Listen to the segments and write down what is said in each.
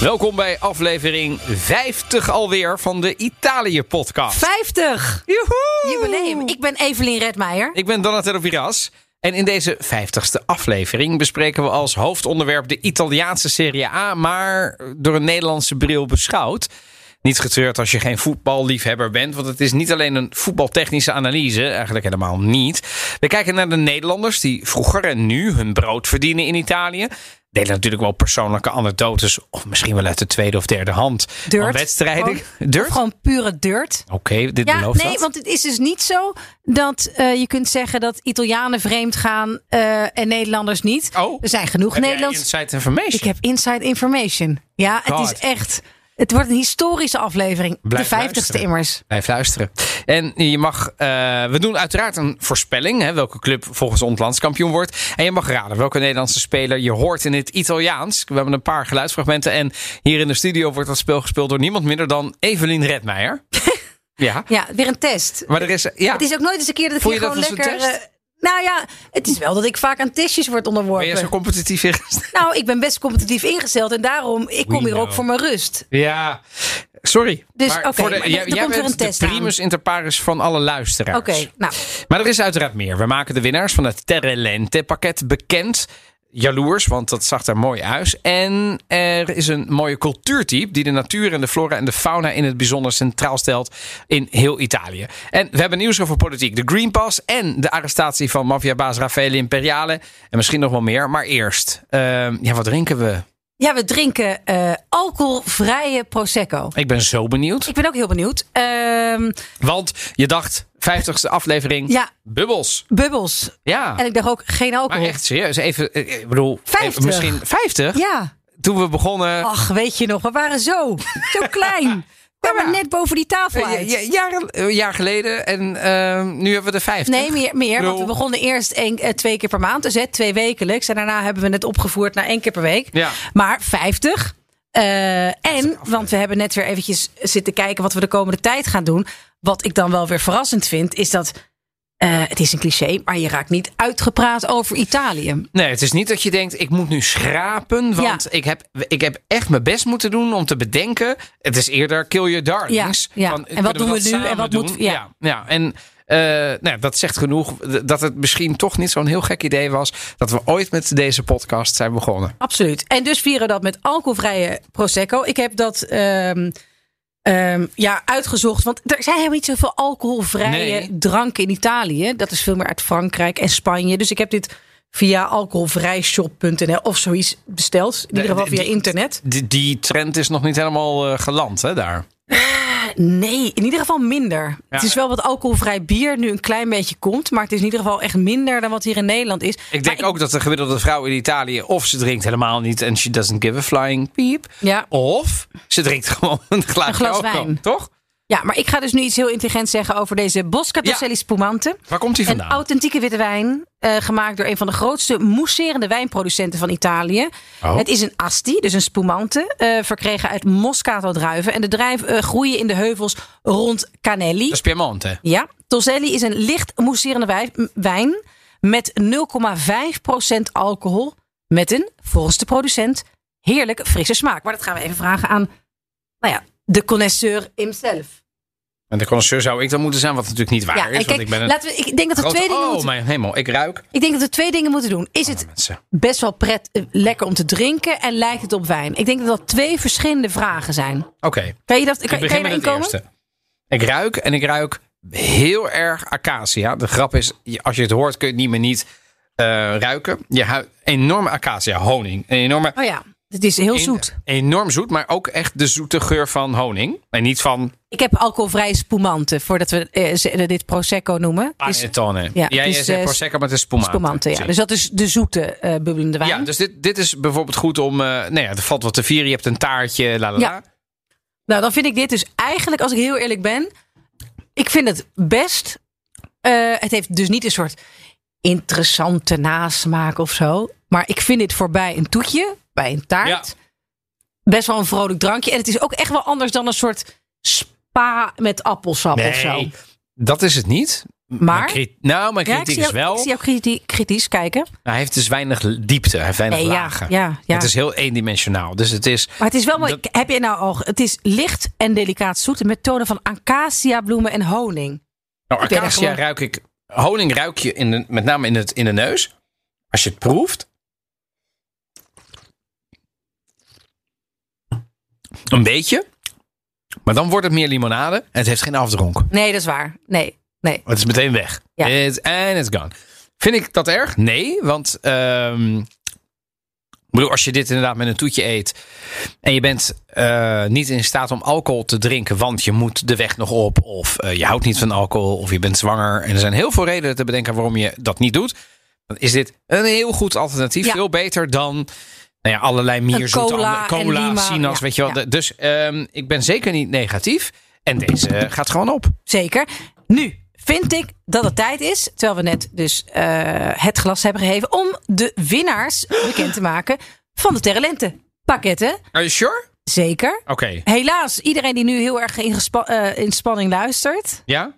Welkom bij aflevering 50 alweer van de Italië-podcast. 50! Joehoe! Jubileum. Ik ben Evelien Redmeijer. Ik ben Donatello Viras. En in deze 50ste aflevering bespreken we als hoofdonderwerp de Italiaanse Serie A, maar door een Nederlandse bril beschouwd. Niet getreurd als je geen voetballiefhebber bent, want het is niet alleen een voetbaltechnische analyse, eigenlijk helemaal niet. We kijken naar de Nederlanders die vroeger en nu hun brood verdienen in Italië. Delen natuurlijk wel persoonlijke anekdotes, of misschien wel uit de tweede of derde hand. Dirt. Van wedstrijden. Gewoon- Dirt? Gewoon pure dirt. Oké, dit Ja, belooft nee, dat. want het is dus niet zo dat eh, je kunt zeggen dat Italianen vreemd gaan eh, en Nederlanders niet. Oh. Er zijn genoeg Nederlands. inside information? Ik heb inside information. Ja, het is echt. Het wordt een historische aflevering. Blijf de 50ste luisteren. immers. Blijf luisteren. En je mag, eh, we doen uiteraard een voorspelling. Hè, welke club volgens ons landskampioen wordt. En je mag raden welke Nederlandse speler je hoort in het Italiaans. We hebben een paar geluidsfragmenten. En hier in de studio wordt dat spel gespeeld door niemand minder dan Evelien Redmeijer. ja. Ja, weer een test. Maar er is, ja. Het is ook nooit eens een keer dat ik Voel je gewoon lekker. Nou ja, het is wel dat ik vaak aan testjes word onderworpen. Ben je zo competitief ingesteld? Nou, ik ben best competitief ingesteld en daarom, ik kom hier know. ook voor mijn rust. Ja. Sorry. Dus, maar oké, voor de, maar jij, jij komt weer bent een test de aan. primus inter pares van alle luisteraars. Oké, nou, Maar er is uiteraard meer. We maken de winnaars van het Terrelente pakket bekend. Jaloers, want dat zag er mooi uit. En er is een mooie cultuurtype die de natuur en de flora en de fauna in het bijzonder centraal stelt in heel Italië. En we hebben nieuws over politiek. De Green Pass en de arrestatie van maffiabaas Raffaele Imperiale. En misschien nog wel meer. Maar eerst, ehm, ja, wat drinken we? Ja, we drinken eh, alcoholvrije Prosecco. Ik ben zo benieuwd. Ik ben ook heel benieuwd. Ehm, Want je dacht, 50ste aflevering, ja, bubbels. bubbels. Ja, En ik dacht ook geen maar alcohol. echt serieus. Even, eh, ik bedoel, 50. even misschien 50? Ja. Toen we begonnen. Ach, weet je nog, we waren zo, zo klein. Ja. net boven die tafel eh, uit. ja- jaren, een jaar geleden en ehm, nu hebben we de 50. Nee, meer, meer want we begonnen eerst één, eh, twee keer per maand. Dus hè, twee wekelijks. En daarna hebben we het opgevoerd naar één keer per week. Ja. Maar 50. Eh, en, want we hebben net weer eventjes zitten kijken wat we de komende tijd gaan doen. Wat ik dan wel weer verrassend vind, is dat... eh, het is een cliché, maar je raakt niet uitgepraat over Italië. Nee, het is niet dat je denkt, ik moet nu schrapen. Want ik, heb, ik heb echt mijn best moeten doen om te bedenken. Het is eerder kill your darlings. Ja, ja. Van, En wat we doen we nu en wat moet- doen? ja. ja, ja. En eh, nou, dat zegt genoeg dat het misschien toch niet zo'n heel gek idee was... dat we ooit met deze podcast zijn begonnen. Absoluut. En dus vieren dat met alcoholvrije Prosecco. Ik heb dat ehm, ehm, ja, uitgezocht. Want er zijn helemaal niet zoveel alcoholvrije Nee. dranken in Italië. Dat is veel meer uit Frankrijk en Spanje. Dus ik heb dit via alcoholvrijshop.nl of zoiets besteld. In ieder geval via internet. Die, die trend is nog niet helemaal eh, geland, hè, daar. Nee, in ieder geval minder. Het is wel wat alcoholvrij bier nu een klein beetje komt. Maar het is in ieder geval echt minder dan wat hier in Nederland is. Ik denk ook dat de gemiddelde vrouw in Italië... of ze drinkt helemaal niet en she doesn't give a flying peep... Ja. of ze drinkt gewoon een glaasje Een glas alcohol, wijn. Toch? Ja, maar ik ga dus nu iets heel intelligents zeggen over deze Bosca Ja. Spumante. Waar komt die Een vandaan? authentieke witte wijn, eh, gemaakt door een van de grootste mousserende wijnproducenten van Italië. Oh. Het is een asti, dus een spumante, eh, verkregen uit Moscato druiven. En de druiven eh, groeien in de heuvels rond Canelli. Dat is Piemonte. Ja, Tosselli is een licht mousserende wijn met 0,5% alcohol. Met een, volgens de producent, heerlijk frisse smaak. Maar dat gaan we even vragen aan nou ja, de connoisseur himself. En de connoisseur zou ik dan moeten zijn, wat natuurlijk niet waar Ja, is. want ik ben laten we, ik denk dat grote- twee dingen Oh, moeten mijn hemel. Ik ruik. Ik denk dat we twee dingen moeten doen. Is het Mensen. best wel pret, eh, lekker om te drinken en lijkt het op wijn? Ik denk dat dat twee verschillende vragen zijn. Oké, Kan je, dat, ik kan, je het komen? eerste. Ik ruik en ik ruik heel erg acacia. De grap is, als je het hoort kun je het niet meer niet eh, ruiken. Je enorme acacia, honing. Een enorme, Oh ja, het is heel zoet. enorm zoet, maar ook echt de zoete geur van honing. En niet van Ik heb alcoholvrije spumante, voordat we eh, ze- dit prosecco noemen. Panettone. ja, Ja, eh, prosecco, maar het is spumante. spumante, ja. Dus dat is de zoete eh bubbelende wijn. Ja, dus dit, dit is bijvoorbeeld goed om... eh nou ja, er valt wat te vieren. Je hebt een taartje, la la. Ja. Nou, dan vind ik dit dus eigenlijk, als ik heel eerlijk ben, ik vind het best. eh, het heeft dus niet een soort interessante nasmaak of zo. Maar ik vind dit voorbij een toetje, bij een taart. Ja. Best wel een vrolijk drankje. En het is ook echt wel anders dan een soort spa met appelsap of zo. Nee, dat is het niet. Maar? Mijn nou, mijn kritiek is wel... ik zie jou kriti- kritisch kijken. Hij heeft dus weinig diepte. Hij heeft weinig Nee, lagen. ja, ja. Het is heel eendimensionaal. Dus het is... Maar het is wel mooi. Dat- Heb je nou al... Het is licht en delicaat zoet met tonen van acacia bloemen en honing. Nou, acacia ruik ik... Honing ruik je in de, met name in, het, in de neus. Als je het proeft. Een beetje. Maar dan wordt het meer limonade. En het heeft geen afdronk. Nee, dat is waar. Nee, nee. Het is meteen weg. Ja. It's, and it's gone. Vind ik dat erg? Nee, want ehm, ik bedoel, als je dit inderdaad met een toetje eet en je bent eh, niet in staat om alcohol te drinken, want je moet de weg nog op, of eh, je houdt niet van alcohol, of je bent zwanger. En er zijn heel veel redenen te bedenken waarom je dat niet doet. Dan is dit een heel goed alternatief. Ja. Veel beter dan nou ja, allerlei mierzoete cola cola, sinaas, ja, weet je wel. Dus ehm, ik ben zeker niet negatief. En deze gaat gewoon op. Zeker. Nu vind ik dat het tijd is, terwijl we net dus eh, het glas hebben gegeven, om de winnaars bekend te maken van de Terrelente pakketten. Are you sure? Zeker. Oké. Helaas, iedereen die nu heel erg in, gespa- eh, in spanning luistert, Ja?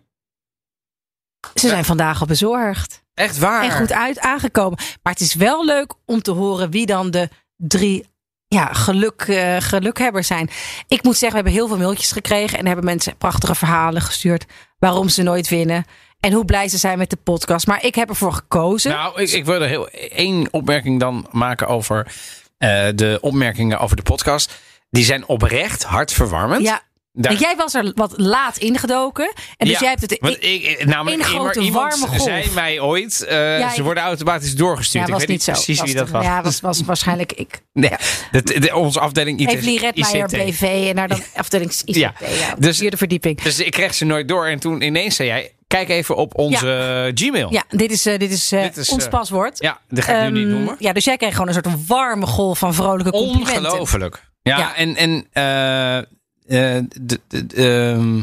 ze zijn vandaag al bezorgd. Echt waar? En goed uit aangekomen. Maar het is wel leuk om te horen wie dan de drie ja, geluk, eh, gelukhebbers zijn. Ik moet zeggen, we hebben heel veel mailtjes gekregen. En hebben mensen prachtige verhalen gestuurd. Waarom ze nooit winnen. En hoe blij ze zijn met de podcast. Maar ik heb ervoor gekozen. Nou, ik, ik wil er heel één opmerking dan maken over eh, de opmerkingen over de podcast. Die zijn oprecht hartverwarmend. ja, Daar- jij was er wat laat ingedoken. En dus Ja, jij hebt het... want ik, namelijk iemand- grote iemand warme golf. zei mij ooit, eh, Ja, ze worden automatisch doorgestuurd. ja, was ik weet niet zo. precies wie dat was. Ja, was, was waarschijnlijk ik. Nee, de, de- onze afdeling IT, Evelien Redmeijer. BV. En naar dan afdeling ICT. Ja, Ja, dus- vierde verdieping. Dus ik kreeg ze nooit door. En toen ineens zei jij, kijk even op onze Gmail. Ja, dit is, eh, dit is, eh, Dit is, ons eh, paswoord. Ja, dat ga ik nu niet Ehm, noemen. Ja, dus jij kreeg gewoon een soort warme golf van vrolijke complimenten. Ongelooflijk. Ja, Ja. en, en eh, eh, ehm,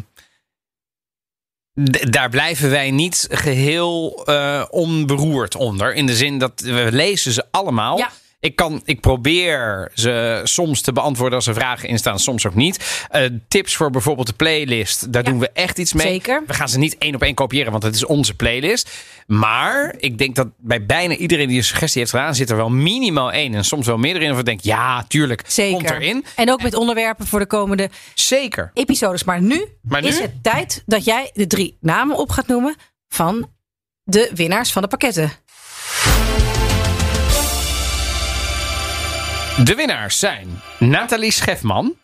daar blijven wij niet geheel eh, onberoerd onder. In de zin dat we lezen ze allemaal. Ja. Ik, kan, ik probeer ze soms te beantwoorden als er vragen in staan, soms ook niet. Eh, tips voor bijvoorbeeld de playlist, daar Ja. doen we echt iets mee. Zeker. We gaan ze niet één op één kopiëren, want het is onze playlist. Maar ik denk dat bij bijna iedereen die een suggestie heeft gedaan, zit er wel minimaal één en soms wel meerdere in. Of ik denk, ja, tuurlijk, Zeker. komt erin. En ook met onderwerpen voor de komende Zeker. episodes. Maar nu, Maar nu? is het tijd dat jij de drie namen op gaat noemen van de winnaars van de pakketten. De winnaars zijn Nathalie Schefman,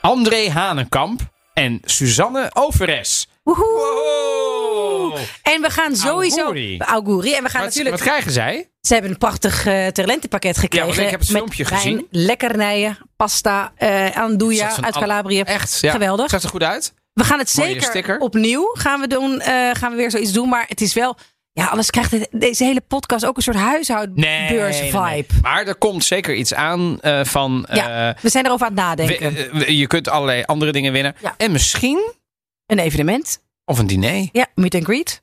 André Hanenkamp en Suzanne Overes. Woehoe! En we gaan sowieso. Auguri. Auguri. En we gaan Wat, natuurlijk. wat krijgen zij? Ze hebben een prachtig eh talentenpakket gekregen. want ik heb het met filmpje wijn, gezien. lekkernijen, pasta, eh dat van uit Calabrië. Echt, ja. Geweldig. Zag er goed uit? We gaan het Mooie zeker sticker. opnieuw gaan we doen. eh, gaan we weer zoiets doen. Maar het is wel. Ja, anders krijgt deze hele podcast ook een soort huishoudbeurs vibe. nee. Maar er komt zeker iets aan eh, van... Ja, eh, we zijn erover aan het nadenken. we- eh, je kunt allerlei andere dingen winnen. Ja. En misschien... een evenement. Of een diner. Ja, meet and greet.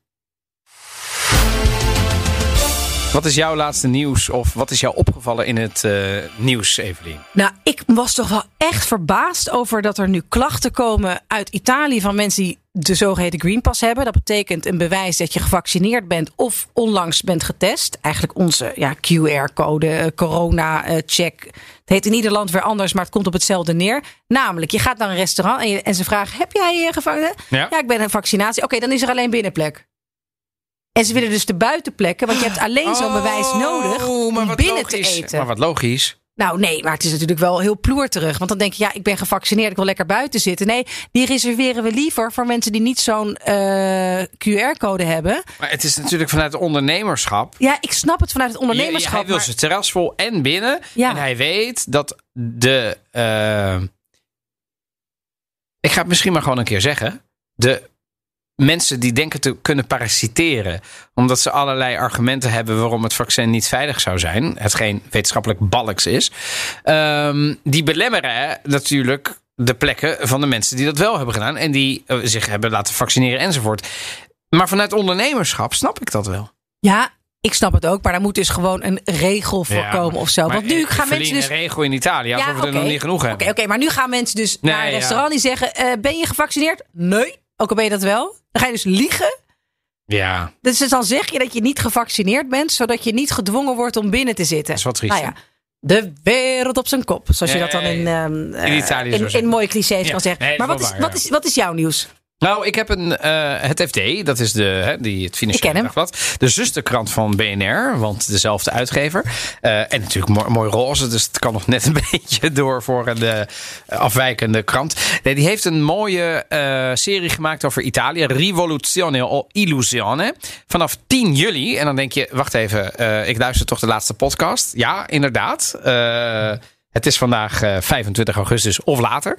Wat is jouw laatste nieuws? Of wat is jou opgevallen in het eh, nieuws, Evelien? Nou, ik was toch wel echt verbaasd over dat er nu klachten komen uit Italië van mensen die de zogeheten Green Pass hebben. Dat betekent een bewijs dat je gevaccineerd bent of onlangs bent getest. Eigenlijk onze ja, QR-code, corona-check. het heet in ieder land weer anders, maar het komt op hetzelfde neer. Namelijk, je gaat naar een restaurant en, je, en ze vragen: Heb jij je gevangen? Ja. Ja, ik ben een vaccinatie. Oké, dan is er alleen binnenplek. En ze willen dus de buitenplekken, want je hebt alleen zo'n bewijs nodig Oh, om binnen logisch. te eten. Maar wat logisch. Nou, nee, maar het is natuurlijk wel heel ploerterig. Want dan denk je, ja, ik ben gevaccineerd, ik wil lekker buiten zitten. Nee, die reserveren we liever voor mensen die niet zo'n eh, QR-code hebben. Maar het is natuurlijk vanuit het ondernemerschap. Ja, ik snap het vanuit het ondernemerschap. hij wil maar- zijn terras vol en binnen. Ja. En hij weet dat de... eh, ik ga het misschien maar gewoon een keer zeggen. De mensen die denken te kunnen parasiteren... omdat ze allerlei argumenten hebben... waarom het vaccin niet veilig zou zijn... hetgeen wetenschappelijk balks is... ehm, die belemmeren natuurlijk de plekken van de mensen die dat wel hebben gedaan... en die eh, zich hebben laten vaccineren enzovoort. Maar vanuit ondernemerschap snap ik dat wel. Ja, ik snap het ook. Maar daar moet dus gewoon een regel voor Ja, komen of zo. Want nu gaan mensen dus... een regel in Italië, alsof we er nog niet genoeg Oké, hebben. oké, maar nu gaan mensen dus Nee, naar een ja. restaurant die zeggen... eh, ben je gevaccineerd? Nee. Ook al ben je dat wel. Dan ga je dus liegen. Ja, Dus dan zeg je dat je niet gevaccineerd bent, zodat je niet gedwongen wordt om binnen te zitten. dat is wat triest. Nou ja, de wereld op zijn kop. Zoals je dat dan in, ehm, eh, in zou in, mooie clichés Ja, kan zeggen. nee, maar wat is wat, is, wat is jouw nieuws? Nou, ik heb een, eh, het FD, dat is de, hè, die, het Financiële. Dagblad. De zusterkrant van BNR, want dezelfde uitgever. Eh, en natuurlijk mooi, mooi roze, dus het kan nog net een beetje door voor een eh, afwijkende krant. Nee, die heeft een mooie eh, serie gemaakt over Italië. Rivoluzione o Illusione. Vanaf 10 juli. En dan denk je, wacht even, ik luister toch de laatste podcast? Ja, inderdaad. Het is vandaag eh, 25 augustus of later.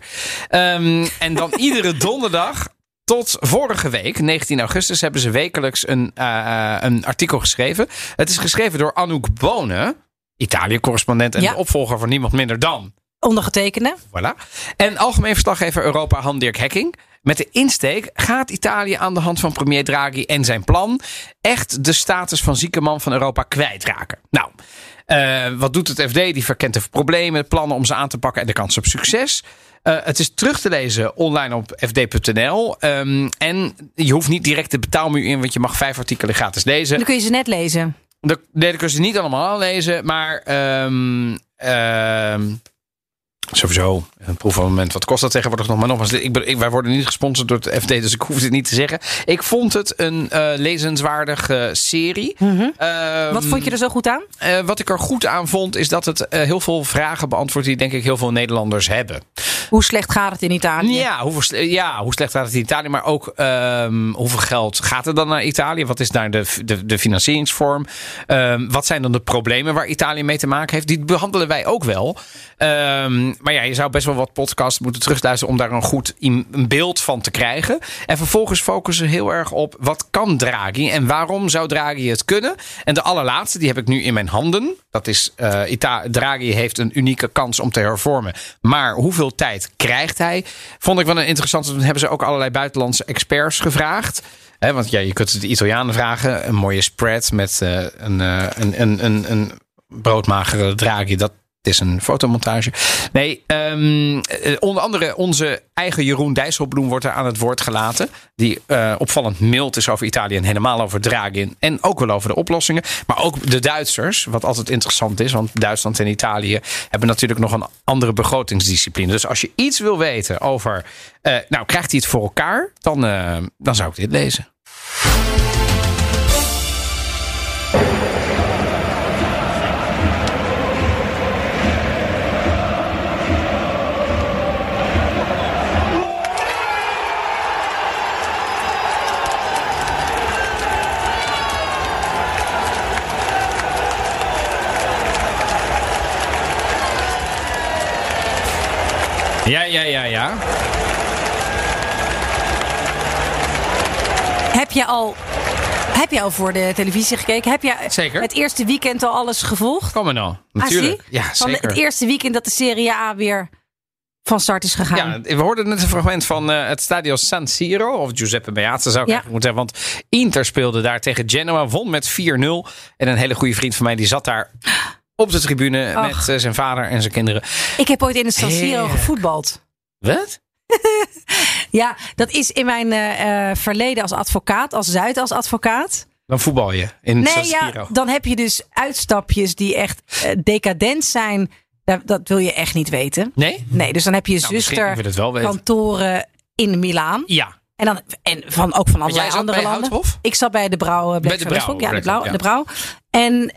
Ehm, en dan iedere donderdag tot vorige week, 19 augustus, hebben ze wekelijks een, eh, een artikel geschreven. Het is geschreven door Anouk Bonen, Italië-correspondent en Ja. de opvolger van niemand minder dan. Ondergetekende. Voilà. En algemeen verslaggever Europa Han-Dirk Hekking. Met de insteek gaat Italië aan de hand van premier Draghi en zijn plan echt de status van zieke man van Europa kwijtraken. Nou, eh, wat doet het FD? Die verkent de problemen, plannen om ze aan te pakken en de kans op succes. Eh, het is terug te lezen online op fd.nl. Ehm, en je hoeft niet direct de betaalmuur in, want je mag vijf artikelen gratis lezen. Dan kun je ze net lezen. De, nee, dat kun je ze niet allemaal aanlezen. Maar ehm, sowieso een proefmoment. Wat kost dat tegenwoordig nog? Maar nogmaals, ik, ik, wij worden niet gesponsord door het FD, dus ik hoef dit niet te zeggen. Ik vond het een eh, lezenswaardige serie. Ehm, Mhm. Wat vond je er zo goed aan? eh, wat ik er goed aan vond, is dat het eh, heel veel vragen beantwoordt die denk ik heel veel Nederlanders hebben. Hoe slecht gaat het in Italië? Ja, sle- ja, hoe slecht gaat het in Italië? Maar ook ehm, hoeveel geld gaat er dan naar Italië? Wat is daar de, de, de financieringsvorm? Ehm, wat zijn dan de problemen waar Italië mee te maken heeft? Die behandelen wij ook wel. Maar ja, je zou best wel wat podcasts moeten terugluisteren om daar een goed een beeld van te krijgen. En vervolgens focussen heel erg op wat kan Draghi en waarom zou Draghi het kunnen? En de allerlaatste, die heb ik nu in mijn handen. Dat is eh, Ita Draghi heeft een unieke kans om te hervormen. Maar hoeveel tijd krijgt hij? Vond ik wel een interessante. Toen hebben ze ook allerlei buitenlandse experts gevraagd. Want ja, je kunt het de Italianen vragen. Een mooie spread met eh, een, eh, een, een, een, een broodmagere Draghi. Dat is een fotomontage. Nee, ehm, eh, onder andere onze eigen Jeroen Dijsselbloem wordt er aan het woord gelaten. Die eh, opvallend mild is over Italië en helemaal over Draghi. En ook wel over de oplossingen. Maar ook de Duitsers, wat altijd interessant is. Want Duitsland en Italië hebben natuurlijk nog een andere begrotingsdiscipline. Dus als je iets wil weten over, eh, nou krijgt hij het voor elkaar? Dan, dan zou ik dit lezen. Je al voor de televisie gekeken? Heb je Zeker. het eerste weekend al alles gevolgd? Kom maar nou. Natuurlijk. ja, Van zeker. het eerste weekend dat de Serie A weer van start is gegaan. Ja, we hoorden net een fragment van eh, het stadio San Siro. Of Giuseppe Meazza zou ik Ja. moeten zeggen. Want Inter speelde daar tegen Genoa. Won met 4-0. En een hele goede vriend van mij die zat daar op de tribune. Ach. Met eh, zijn vader en zijn kinderen. Ik heb ooit in het San Siro Heerlijk. gevoetbald. Wat? Ja, dat is in mijn eh, eh, verleden als advocaat, als Zuid als advocaat. Dan voetbal je in Nee, ja, dan heb je dus uitstapjes die echt eh, decadent zijn. Dat, dat wil je echt niet weten. Nee? Nee, dus dan heb je Nou, weten. zusterkantoren in Milaan. Ja. En, dan, en van, ook van allerlei andere bij landen. Houthof? Ik zat bij de Brouw. Black de Brouw. Ja, de Black, Brouw. ja. De Brouw. En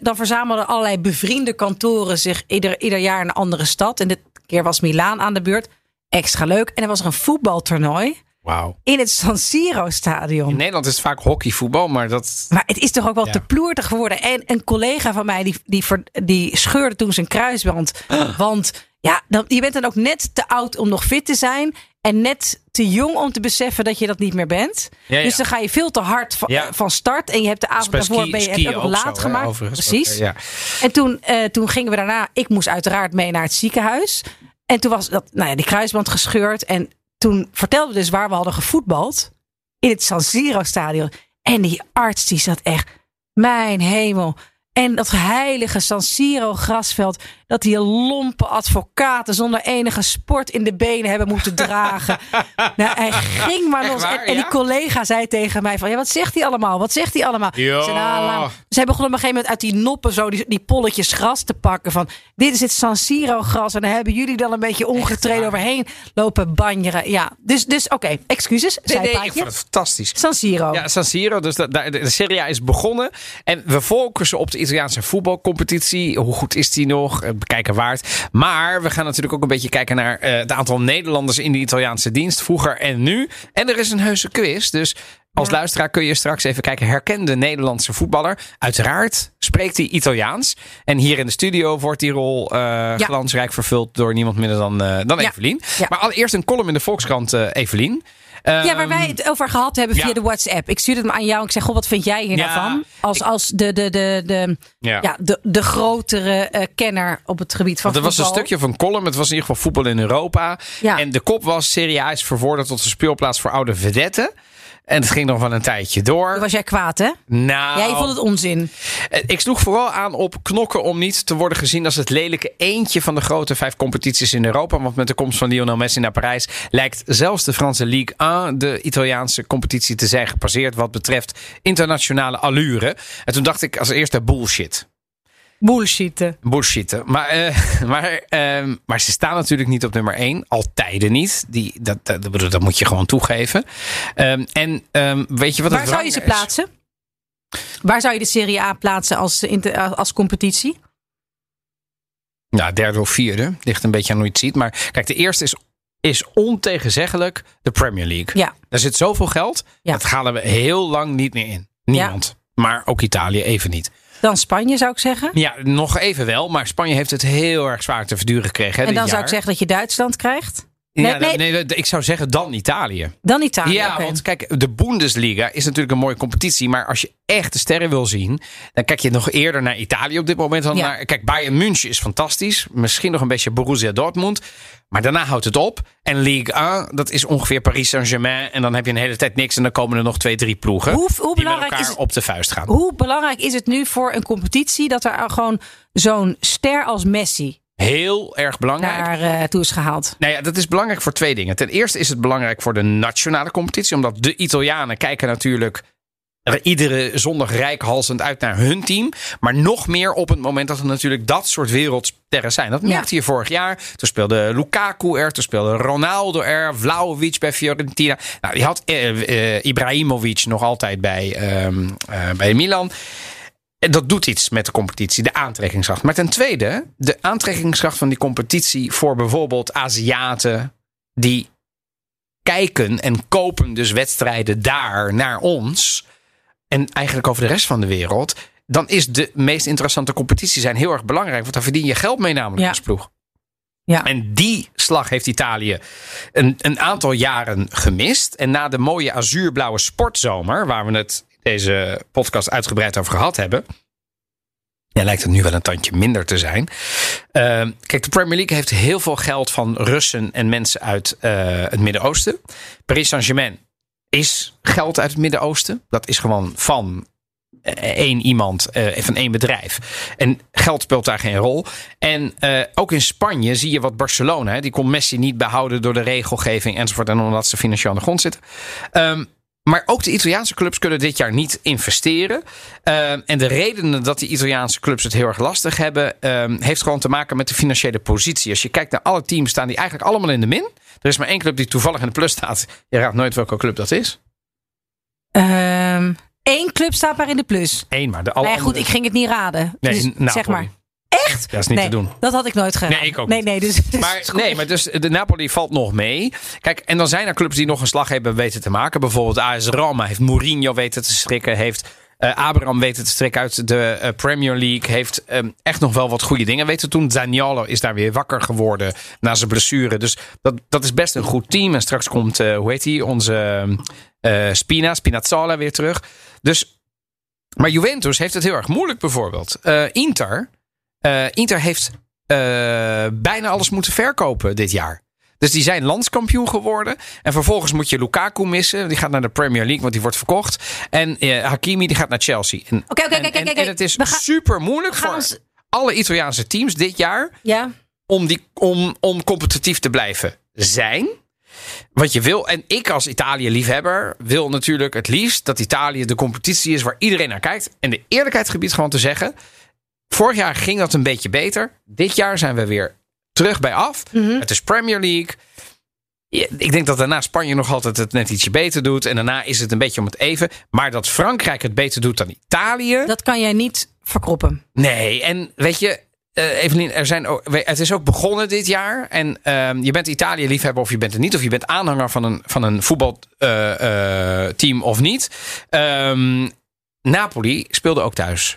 dan verzamelden allerlei bevriende kantoren zich ieder, ieder jaar in een andere stad. En dit keer was Milaan aan de beurt. Extra leuk. En er was er een voetbaltoernooi Wauw. in het San Siro stadion. In Nederland is het vaak hockeyvoetbal, maar dat... Maar het is toch ook wel Ja. te ploertig geworden. En een collega van mij die, die, ver- die scheurde toen zijn kruisband. Want ja, dan, je bent dan ook net te oud om nog fit te zijn. En net te jong om te beseffen dat je dat niet meer bent. Ja, ja. Dus dan ga je veel te hard van, Ja. van start. En je hebt de avond Bij daarvoor ski- ben je het ook ook laat zo, gemaakt. Precies. Ja. En toen, eh, toen gingen we daarna. Ik moest uiteraard mee naar het ziekenhuis. En toen was dat, nou ja, die kruisband gescheurd. En toen vertelden we dus waar we hadden gevoetbald. In het San Siro stadion. En die arts die zat echt. Mijn hemel. En dat heilige San Siro grasveld. Dat die lompe advocaten zonder enige sport in de benen hebben moeten dragen. nou, hij ging maar los. waar, en, en die collega zei tegen mij van, ja, wat zegt hij allemaal? Wat zegt hij allemaal? Zei, nou, Zij begonnen op een gegeven moment uit die noppen zo die, die polletjes gras te pakken. Van, dit is het San Siro gras. En dan hebben jullie dan een beetje ongetreden overheen lopen banjeren. Ja, dus, dus oké, excuses. Nee, nee, ik vond het fantastisch. San Siro. Ja, San Siro. Dus de, de, de Serie A is begonnen. En we focussen op de Italiaanse voetbalcompetitie. Hoe goed is die nog? Bekijken waard. Maar we gaan natuurlijk ook een beetje kijken naar eh, het aantal Nederlanders in de Italiaanse dienst. Vroeger en nu. En er is een heuse quiz. Dus als luisteraar kun je straks even kijken. Herken de Nederlandse voetballer. Uiteraard spreekt hij Italiaans. En hier in de studio wordt die rol eh, glansrijk vervuld door niemand minder dan, eh, dan Ja. Evelien. Maar allereerst een column in de Volkskrant, Evelien. Ja, waar wij het over gehad hebben via ja. de WhatsApp. Ik stuurde het me aan jou. Ik zeg, goh, wat vind jij hier nou van? Als, als de, de, de, de, Ja. de, de grotere eh, kenner op het gebied van Want er was een voetbal. stukje van column. Het was in ieder geval voetbal in Europa. En de kop was Serie A is vervorderd tot een speelplaats voor oude vedetten. En het ging nog wel een tijdje door. Was jij kwaad, hè? Nou, Jij vond het onzin. eh, ik sloeg vooral aan op knokken om niet te worden gezien als het lelijke eentje van de grote vijf competities in Europa. Want met de komst van Lionel Messi naar Parijs lijkt zelfs de Franse Ligue 1 de Italiaanse competitie te zijn gepasseerd wat betreft internationale allure. En toen dacht ik als eerste bullshit. Bullshit. Bullshitten. Maar, eh, maar, ehm, maar ze staan natuurlijk niet op nummer 1. Altijd niet. Die, dat, dat, dat, moet je gewoon toegeven. Ehm, en ehm, weet je wat Waar zou je ze is? plaatsen? Waar zou je de Serie A plaatsen als, inter- als competitie? Nou, derde of vierde. Ligt een beetje aan hoe je het ziet. Maar kijk, de eerste is, is ontegenzeggelijk de Premier League. Ja. Daar zit zoveel geld. Ja. Dat halen we heel lang niet meer in. Niemand. Maar ook Italië even niet. Dan Spanje, zou ik zeggen. Ja, nog even wel. Maar Spanje heeft het heel erg zwaar te verduren gekregen. Hè, En dan dit zou jaar. ik zeggen dat je Duitsland krijgt. Ja, Nee, nee. nee, ik zou zeggen dan Italië. Dan Italië. Ja, want kijk, de Bundesliga is natuurlijk een mooie competitie. Maar als je echt de sterren wil zien, dan kijk je nog eerder naar Italië op dit moment. Dan Ja. naar, kijk, Bayern München is fantastisch. Misschien nog een beetje Borussia Dortmund. Maar daarna houdt het op. En Ligue 1, dat is ongeveer Paris Saint-Germain. En dan heb je een hele tijd niks. En dan komen er nog twee, drie ploegen. Hoe- hoe die met belangrijk elkaar is- op de vuist gaan. Hoe belangrijk is het nu voor een competitie dat er gewoon zo'n ster als Messi Heel erg belangrijk. naar eh, toe is gehaald? Nou ja, dat is belangrijk voor twee dingen. Ten eerste is het belangrijk voor de nationale competitie. Omdat de Italianen kijken natuurlijk er iedere zondag rijkhalsend uit naar hun team. Maar nog meer op het moment dat er natuurlijk dat soort wereldsterren zijn. Dat merkte je vorig jaar. Toen speelde Lukaku er, toen speelde Ronaldo er. Vlaovic bij Fiorentina. Nou, die had eh, eh, Ibrahimovic nog altijd bij, ehm, eh, bij Milan. En dat doet iets met de competitie, de aantrekkingskracht. Maar ten tweede, de aantrekkingskracht van die competitie voor bijvoorbeeld Aziaten die kijken en kopen dus wedstrijden daar naar ons en eigenlijk over de rest van de wereld, dan is de meest interessante competitie zijn heel erg belangrijk, want daar verdien je geld mee namelijk Ja. als ploeg. Ja. En die slag heeft Italië een, een aantal jaren gemist. En na de mooie azuurblauwe sportzomer, waar we het deze podcast uitgebreid over gehad hebben. Ja, lijkt het nu wel een tandje minder te zijn. Uh, kijk, de Premier League heeft heel veel geld van Russen en mensen uit uh, het Midden-Oosten. Paris Saint-Germain is geld uit het Midden-Oosten. Dat is gewoon van één iemand, uh, van één bedrijf. En geld speelt daar geen rol. En ook in Spanje zie je wat Barcelona, hè, die kon Messi niet behouden door de regelgeving enzovoort. En omdat ze financieel aan de grond zitten. Um, maar ook de Italiaanse clubs kunnen dit jaar niet investeren. Uh, en de redenen dat die Italiaanse clubs het heel erg lastig hebben, uh, heeft gewoon te maken met de financiële positie. Als je kijkt naar alle teams, staan die eigenlijk allemaal in de min. Er is maar één club die toevallig in de plus staat. Je raadt nooit welke club dat is. Um, Eén club staat maar in de plus. Eén maar. De alle nee, goed, andere... ik ging het niet raden. Nee, dus, zeg maar. Echt? Dat is niet nee, te doen. Dat had ik nooit gedaan. Nee, ik ook nee, niet. nee, dus, dus Maar, nee, maar dus de Napoli valt nog mee. Kijk, en dan zijn er clubs die nog een slag hebben weten te maken. Bijvoorbeeld AS Roma heeft Mourinho weten te strikken. Heeft uh, Abraham weten te strikken uit de uh, Premier League. Heeft um, echt nog wel wat goede dingen weten te doen. Zaniolo is daar weer wakker geworden na zijn blessure. Dus dat, dat is best een goed team. En straks komt, uh, hoe heet hij, onze Spina, Spinazzola weer terug. Dus, maar Juventus heeft het heel erg moeilijk bijvoorbeeld. Uh, Inter, heeft bijna alles moeten verkopen dit jaar. Dus die zijn landskampioen geworden. En vervolgens moet je Lukaku missen. Die gaat naar de Premier League, want die wordt verkocht. En uh, Hakimi die gaat naar Chelsea. Oké, oké, oké. En het is super moeilijk voor ons... alle Italiaanse teams dit jaar Ja. om, die, om, om competitief te blijven zijn. Wat je wil, en ik als Italië-liefhebber wil natuurlijk het liefst dat Italië de competitie is waar iedereen naar kijkt. En de eerlijkheid gebied gewoon te zeggen. Vorig jaar ging dat een beetje beter. Dit jaar zijn we weer terug bij af. Het is Premier League. Ik denk dat daarna Spanje nog altijd het net ietsje beter doet. En daarna is het een beetje om het even. Maar dat Frankrijk het beter doet dan Italië. Dat kan jij niet verkroppen. Nee, en weet je, eh Evelien, er zijn ook, het is ook begonnen dit jaar. En ehm, je bent Italië-liefhebber of je bent het niet. Of je bent aanhanger van een, van een voetbalteam of niet. Ehm, Napoli speelde ook thuis.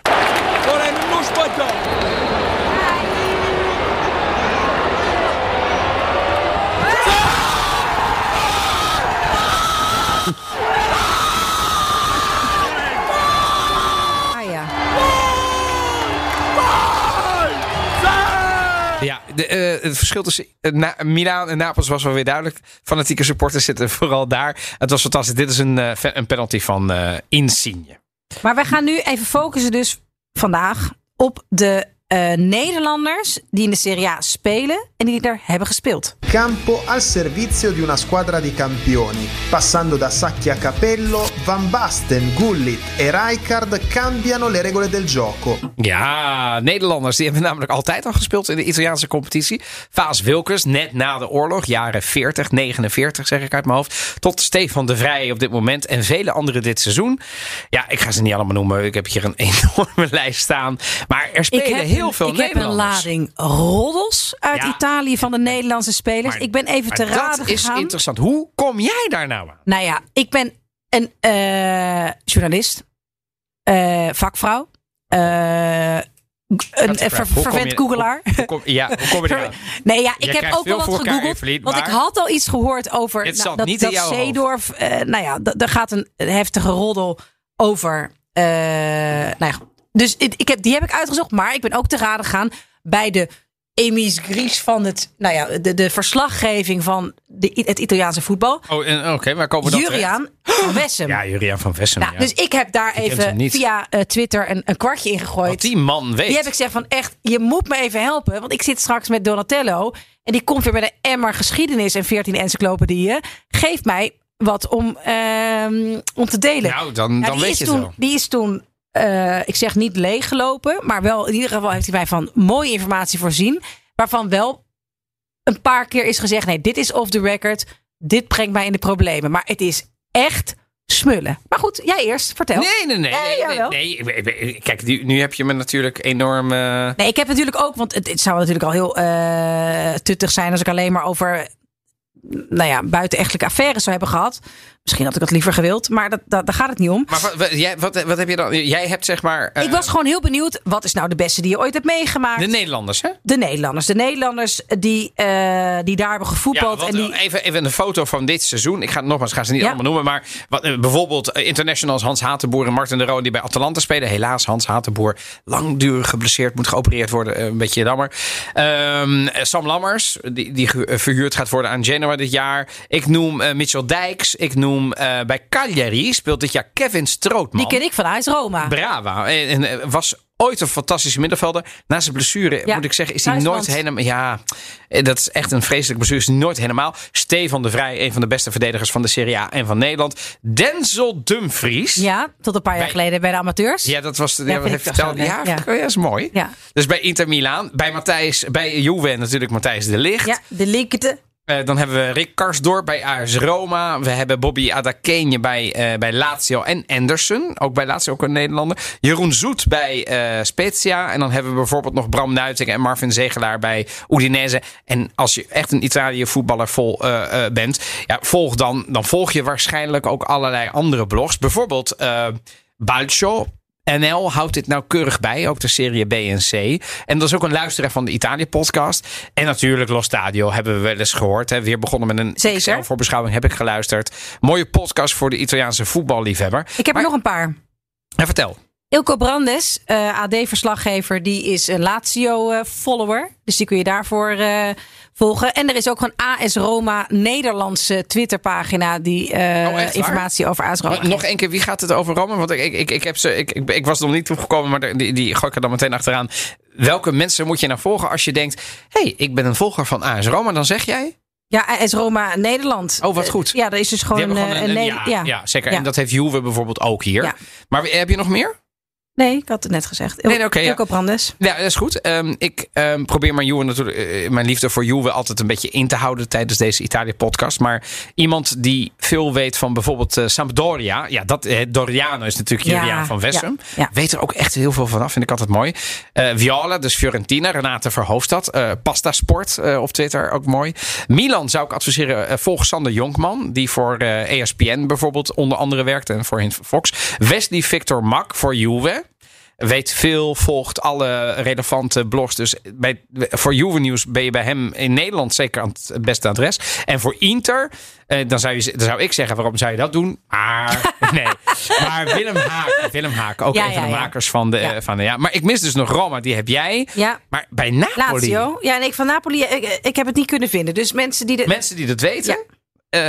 Eh, het verschil tussen Na- Milaan en Napels was wel weer duidelijk. Fanatieke supporters zitten vooral daar. Het was fantastisch. Dit is een, eh, een penalty van Insigne. Maar wij gaan nu even focussen dus vandaag op de eh, Nederlanders die in de Serie A spelen en die er hebben gespeeld. Campo al servizio di una squadra di campioni. Passando da Sacchi a Capello, Van Basten, Gullit e Rijkaard cambiano le regole del gioco. Ja, Nederlanders die hebben namelijk altijd al gespeeld in de Italiaanse competitie. Vaas Wilkes, net na de oorlog, jaren 40, 49 zeg ik uit mijn hoofd. Tot Stefan de Vrij op dit moment en vele anderen dit seizoen. Ja, ik ga ze niet allemaal noemen. Ik heb hier een enorme lijst staan. Maar er spelen heel veel ik heb een lading roddels uit Ja. Italië van de Nederlandse spelers. Maar- ik ben even te raden dat is interessant. Hoe kom jij daar nou aan? Nou ja, ik ben een eh, journalist, eh, vakvrouw, eh, een vraag. ver- Hoe kom vervent je- googelaar. Ja, hoe kom je daar? Nee, ja, ik heb ook wel wat gegoogeld. Evelien, want ik had al iets gehoord over nou, dat, dat. Zeedorf. nou ja, er gaat een heftige roddel over. eh, nou ja, dus ik heb, die heb ik uitgezocht. Maar ik ben ook te raden gegaan bij de Emis Gries van het, nou ja, de, de verslaggeving van de, het Italiaanse voetbal. Oh, en- oké, waar komen we dan? Juriaan van Wessem. Ja, Juriaan van Vessem. Nou, ja. Dus ik heb daar even via eh, Twitter een, een kwartje in Wat gegooid. die man weet. Die heb ik gezegd van echt, je moet me even helpen. Want ik zit straks met Donatello. En die komt weer met een emmer geschiedenis en 14 encyclopedieën. Geef mij wat om, ehm, om te delen. Nou, dan, Nou, dan die weet je het toen, wel. Die is toen, eh, ik zeg niet leeggelopen. Maar wel, in ieder geval heeft hij mij van mooie informatie voorzien. Waarvan wel een paar keer is gezegd, nee, dit is off the record. Dit brengt mij in de problemen. Maar het is echt smullen. Maar goed, jij eerst, vertel. Nee, nee, nee. Nee, nee, Kijk, nu, nu heb je me natuurlijk enorm... eh, Nee, ik heb natuurlijk ook, want het, het zou natuurlijk al heel eh, tuttig zijn als ik alleen maar over, nou ja, buitenechtelijke affaires zou hebben gehad. Misschien had ik dat liever gewild, maar dat, dat, daar gaat het niet om. Maar wat, jij, wat, wat heb je dan? Jij hebt zeg maar... eh, ik was gewoon heel benieuwd, wat is nou de beste die je ooit hebt meegemaakt? De Nederlanders, hè? De Nederlanders. De Nederlanders die, eh, die daar hebben gevoetbald. en die, even, even een foto van dit seizoen. Ik ga het nogmaals, ga ze niet Ja. allemaal noemen. Maar wat, eh, bijvoorbeeld eh, internationals Hans Hatenboer en Martin de Roo... die bij Atalanta spelen. Helaas, Hans Hatenboer langdurig geblesseerd. Moet geopereerd worden. eh, Een beetje jammer. Ehm, Sam Lammers, die, die eh, verhuurd gaat worden aan Genoa dit jaar. Ik noem eh, Mitchell Dijks. Ik noem eh, bij Cagliari speelt dit jaar Kevin Strootman. die ken ik vanuit Roma. Brava. En, en eh, was ooit een fantastische middenvelder. Na zijn blessure, Ja, moet ik zeggen, is hij nooit helemaal... Ja, eh, dat is echt een vreselijke blessure. Is nooit helemaal. Stefan de Vrij, een van de beste verdedigers van de Serie A en van Nederland. Denzel Dumfries. Ja, tot een paar jaar Bij- geleden bij de amateurs. Ja, dat was de, Ja, ja, vertelde. zo Ja, ik- oh ja, dat is mooi. Ja. Dus bij Inter Milaan, bij Matthijs, bij Juve natuurlijk Matthijs de Ligt. Ja, de linkte. Eh, dan hebben we Rick Karsdorp bij AS Roma. We hebben Bobby Adakenje bij, eh, bij Lazio en Anderson. Ook bij Lazio, ook een Nederlander. Jeroen Zoet bij eh, Spezia. En dan hebben we bijvoorbeeld nog Bram Nuiting en Marvin Zegelaar bij Udinese. En als je echt een Italië voetballer vol, bent, ja, volg dan, dan volg je waarschijnlijk ook allerlei andere blogs. Bijvoorbeeld Balcio. NL houdt dit nauwkeurig bij, ook de serie B en C. En dat is ook een luisteraar van de Italië-podcast. En natuurlijk Los Stadio hebben we wel eens gehoord. Hè. Weer begonnen met een. Excel voor beschouwing heb ik geluisterd. Mooie podcast voor de Italiaanse voetballiefhebber. Ik heb Maar- er nog een paar. En vertel. Ilko Brandes, eh, AD-verslaggever, die is een Lazio-follower. dus die kun je daarvoor eh, volgen. En er is ook een AS Roma Nederlandse Twitterpagina die eh, Oh, informatie over AS Roma Nog één keer, wie gaat het over Rome? Want ik, ik, ik, heb ze, ik, ik, ik was er nog niet toegekomen, maar die, die gooi ik er dan meteen achteraan. welke mensen moet je nou volgen als je denkt... hé, hey, ik ben een volger van AS Roma. Dan zeg jij... Ja, AS Roma Nederland. Oh, wat goed. Ja, dat is dus gewoon, een- een, een- Neder- ja, ja. ja, zeker. Ja. En dat heeft Juve bijvoorbeeld ook hier. Maar heb je nog meer? Nee, ik had het net gezegd. Nee, nee, oké, ja. Brandes. Ja, dat is goed. Ehm, ik ehm, probeer mijn, natuurlijk, eh, mijn liefde voor Juve altijd een beetje in te houden tijdens deze Italië-podcast. Maar iemand die veel weet van bijvoorbeeld eh, Sampdoria. Ja, dat, eh, Doriano is natuurlijk Ja, Juliaan van Wessem. ja. Weet er ook echt heel veel vanaf. Vind ik altijd mooi. Viola, dus Fiorentina. Renate Verhoofdstad. Pasta Sport op Twitter, ook mooi. Milan zou ik adviseren. eh, volg Sander Jonkman. Die voor ESPN bijvoorbeeld onder andere werkt. En voor Fox. Wesley Victor Mak voor Juve weet veel, volgt alle relevante blogs. Dus bij, voor Juve Nieuws ben je bij hem in Nederland zeker aan het beste adres. En voor Inter, eh, dan, zou je, dan zou ik zeggen, waarom zou je dat doen? Maar nee. Maar Willem Haak, Willem Haak ook Ja, een van de ja. makers van de, Ja. van de ja. Maar ik mis dus nog Roma, die heb jij. Ja, Maar bij Napoli, Lazio. Ja, nee, van Napoli, ik, ik heb het niet kunnen vinden. Dus mensen die de... mensen die dat weten, eh,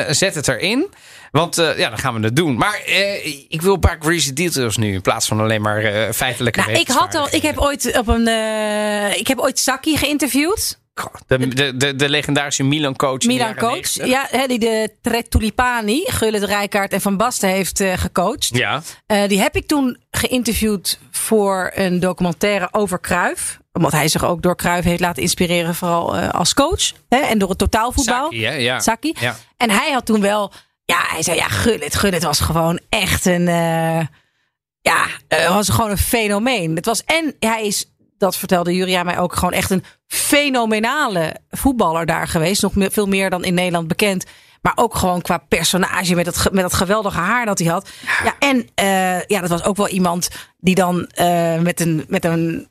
zet het erin. Want eh, ja, dan gaan we het doen. Maar eh, ik wil een paar greasy details nu in plaats van alleen maar eh, feitelijke Nou, ik had al, ik heb ooit op een, eh, ik heb ooit Saki geïnterviewd. De, de, de, de legendarische Milan-coach. in de Milan jaren coach. 90. Ja, die de Tulipani, Gullit Rijkaard en Van Basten heeft eh, gecoacht. Ja. Eh, die heb ik toen geïnterviewd voor een documentaire over Cruijff. Omdat hij zich ook door Cruijff heeft laten inspireren, vooral eh, als coach. Hè, en door het totaalvoetbal. Saki, hè? Ja. Saki. Ja. En hij had toen wel, ja, hij zei ja, Gullit. Gullit was gewoon echt een, eh, ja, eh, was gewoon een fenomeen. Het was en hij is, dat vertelde Juria mij ook, gewoon echt een fenomenale voetballer daar geweest. Nog me- veel meer dan in Nederland bekend. Maar ook gewoon qua personage met dat, met dat geweldige haar dat hij had. Ja, en eh, ja, dat was ook wel iemand die dan met een. Met een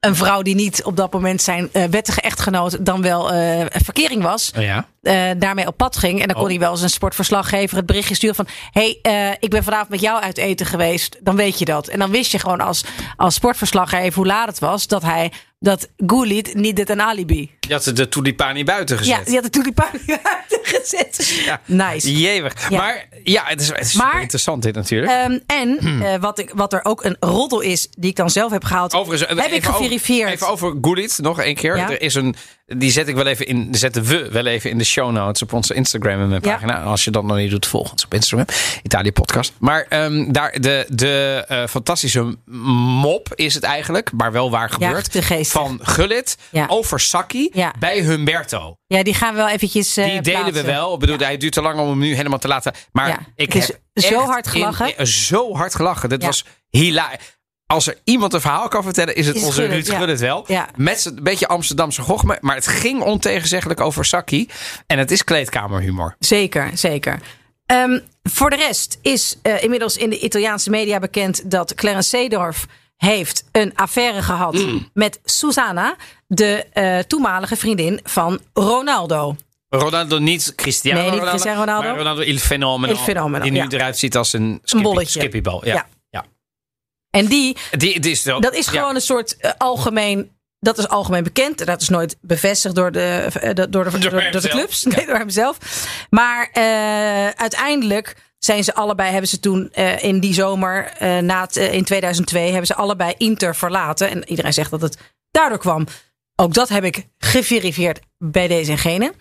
een vrouw die niet op dat moment zijn eh, wettige echtgenoot dan wel eh, een verkering was Oh ja. eh, daarmee op pad ging. En dan kon Oh. hij wel eens een sportverslaggever het berichtje sturen van... hey, eh, ik ben vanavond met jou uit eten geweest. Dan weet je dat. En dan wist je gewoon als, als sportverslaggever hoe laat het was... dat hij dat Gullit niet dit een alibi. Je had de tulipani buiten gezet. Ja, die had de tulipan gezet. Ja. Nice. Jewig. Ja. Maar ja, het is, het is Maar- super interessant dit natuurlijk. Ehm, en Hmm. eh, wat, ik, wat er ook een roddel is, die ik dan zelf heb gehaald, Overigens, heb ik even over- geverifieerd. Even over Gullit nog één keer. Ja. Er is een, die zet ik wel even in, zetten we wel even in de show notes op onze Instagram en mijn pagina. Als je dat nog niet doet, volg ons op Instagram. Italië podcast. Maar ehm, daar de, de eh, fantastische mop is het eigenlijk, maar wel waar gebeurd. van Gullit Ja. over Saki Ja. bij Humberto. Ja, die gaan we wel eventjes eh, Die delen we wel. Ik bedoel, hij duurt te lang om hem nu helemaal te laten. Maar Ja, ik het is heb zo hard gelachen. in- eh, zo hard gelachen. Dit Ja. was hilarisch. Als er iemand een verhaal kan vertellen, is het Is het onze Ruud ja. Gullit wel. Ja. Met een beetje Amsterdamse gochme. Maar het ging ontegenzeggelijk over Saki. En het is kleedkamerhumor. Zeker, zeker. Ehm, voor de rest is eh, inmiddels in de Italiaanse media bekend dat Clarence Seedorf heeft een affaire gehad Mm. met Susanna, de eh, toenmalige vriendin van Ronaldo. Ronaldo niet Cristiano Nee, niet Ronaldo. Cristiano Ronaldo. Maar Ronaldo il fenomeno. Il fenomeno, Die nu ja. eruit ziet als een, skippy, bolletje. skippybal. Ja. Ja. Ja. En die, Die, die is zo- dat is gewoon een soort eh, algemeen. Dat is algemeen bekend. Dat is nooit bevestigd door de, eh, door de, door, door de clubs. Nee, door hemzelf. Maar eh, uiteindelijk zijn ze allebei, hebben ze toen in die zomer, na het, in 2002, hebben ze allebei Inter verlaten. En iedereen zegt dat het daardoor kwam. Ook dat heb ik geverifieerd bij deze en gene.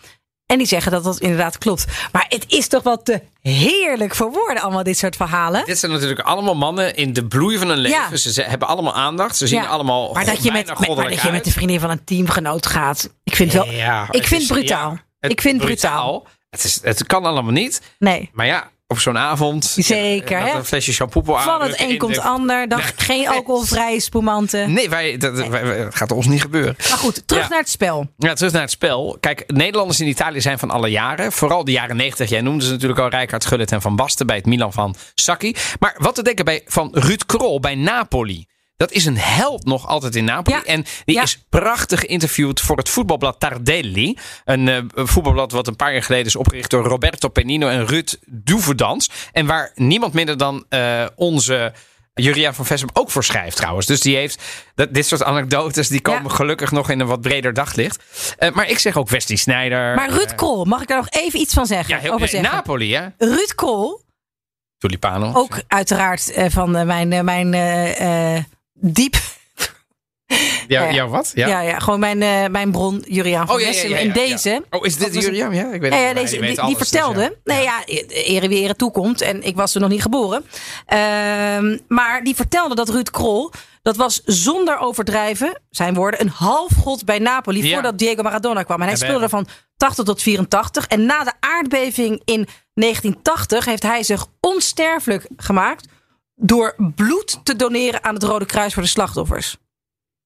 En die zeggen dat dat inderdaad klopt. Maar het is toch wel te heerlijk voor woorden, allemaal dit soort verhalen. Dit zijn natuurlijk allemaal mannen in de bloei van hun leven. Ja. Ze, hebben allemaal aandacht. Ze zien Ja. allemaal maar dat je, met, maar dat je met de vriendin van een teamgenoot gaat. Ik vind het wel. Ja, ik vind is- het brutaal. ik vind het brutaal. Het, is, het kan allemaal niet. Nee. Maar ja, op zo'n avond. Zeker, hè? Een flesje shampoo aan. Van het een komt ander. Dan geen alcoholvrije spumanten. Nee, wij, dat, wij- wij- dat gaat ons niet gebeuren. Maar goed, terug Ja. naar het spel. Ja, terug naar het spel. Kijk, Nederlanders in Italië zijn van alle jaren. Vooral de jaren 90. Jij noemde ze natuurlijk al Rijkaard Gullit en Van Basten bij het Milan van Sacchi. Maar wat te denken bij, van Ruud Krol bij Napoli. Dat is een held nog altijd in Napoli. Ja. En die Ja. is prachtig geïnterviewd voor het voetbalblad Tardelli. Een eh, voetbalblad wat een paar jaar geleden is opgericht door Roberto Penino en Ruud Doeverdans. En waar niemand minder dan eh, onze Juria van Vessem ook voor schrijft trouwens. Dus die heeft dat, dit soort anekdotes die komen Ja. gelukkig nog in een wat breder daglicht. Eh, maar ik zeg ook Wesley Sneijder. Maar Ruud Krol, mag ik daar nog even iets van zeggen? Ja, heel, over zeggen? Napoli hè? Ruud Krol, Tulipano. ook uiteraard van mijn, mijn diep. Ja, Ja, wat? Ja. Ja, ja, gewoon mijn, eh, mijn bron, Juriaan van Oh, ja, En deze... Oh, is dit? Juriaan? Ja, ik weet het ja, deze, die, weet die alles, dus vertelde. Nee, ja, ere wie ere toekomt. En ik was er nog niet geboren. Ehm, maar die vertelde dat Ruud Krol. Dat was zonder overdrijven, zijn woorden, een halfgod bij Napoli. Voordat Diego Maradona kwam. En hij speelde bij- van 80 tot 84. En na de aardbeving in 1980 heeft hij zich onsterfelijk gemaakt. Door bloed te doneren aan het Rode Kruis voor de slachtoffers.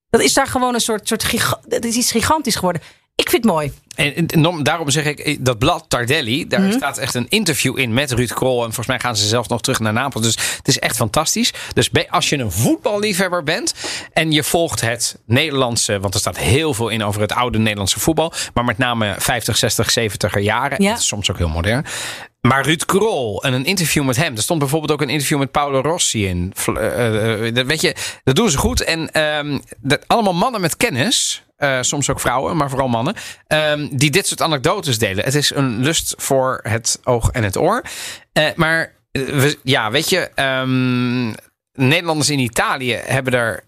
Dat is daar gewoon een soort. soort dat is iets gigantisch geworden. Ik vind het mooi. En, en daarom zeg ik, eh, dat blad Tardelli, daar Mhm. staat echt een interview in met Ruud Krol. En volgens mij gaan ze zelf nog terug naar Napels. Dus het is echt fantastisch. Dus als je een voetballiefhebber bent en je volgt het Nederlandse, want er staat heel veel in over het oude Nederlandse voetbal. Maar met name 50, 60, 70er jaren. Ja. Het is soms ook heel modern. Maar Ruud Krol en een interview met hem. Er stond bijvoorbeeld ook een interview met Paolo Rossi in. Eh, dat, weet je, dat doen ze goed. En dat, allemaal mannen met kennis. soms ook vrouwen, maar vooral mannen. ehm, die dit soort anekdotes delen. Het is een lust voor het oog en het oor. Maar we, ja, weet je. ehm, Nederlanders in Italië hebben er,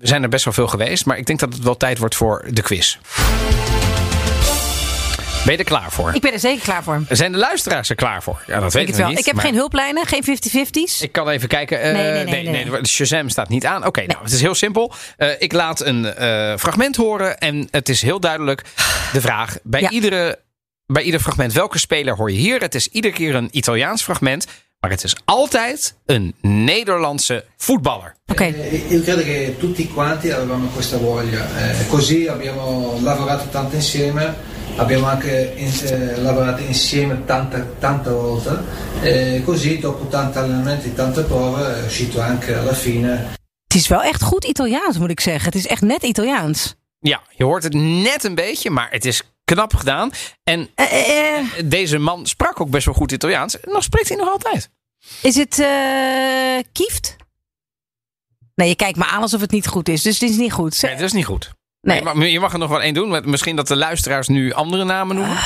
zijn er best wel veel geweest. Maar ik denk dat het wel tijd wordt voor de quiz. Ben je er klaar voor? Ik ben er zeker klaar voor. Zijn de luisteraars er klaar voor? Ja, dat Ik, weet het ik wel. niet. ik heb maar geen hulplijnen, geen 50-50's. Ik kan even kijken. Eh, Nee, nee, nee, nee, nee. de Shazam staat niet aan. Oké, nou, het is heel simpel. Eh, ik laat een eh, fragment horen en het is heel duidelijk de vraag. Bij, Ja. iedere, bij ieder fragment, welke speler hoor je hier? Het is iedere keer een Italiaans fragment, maar het is altijd een Nederlandse voetballer. Oké. Eh, Io credo che tutti quanti avevamo questa voglia, eh, così abbiamo lavorato tanto insieme, abbiamo anche in- eh, lavorato insieme tante, tante volte, eh, così dopo tanti allenamenti, tante prove è uscito anche alla fine Het is wel echt goed Italiaans, moet ik zeggen. Het is echt net Italiaans. Ja, je hoort het net een beetje, maar het is knap gedaan. En Eh, eh, deze man sprak ook best wel goed Italiaans. En nog spreekt hij nog altijd. is het eh Kieft? Nee, je kijkt me aan alsof het niet goed is. Dus het is niet goed. Nee, dat is niet goed. Nee. Nee, maar je mag er nog wel één doen. Misschien dat de luisteraars nu andere namen noemen.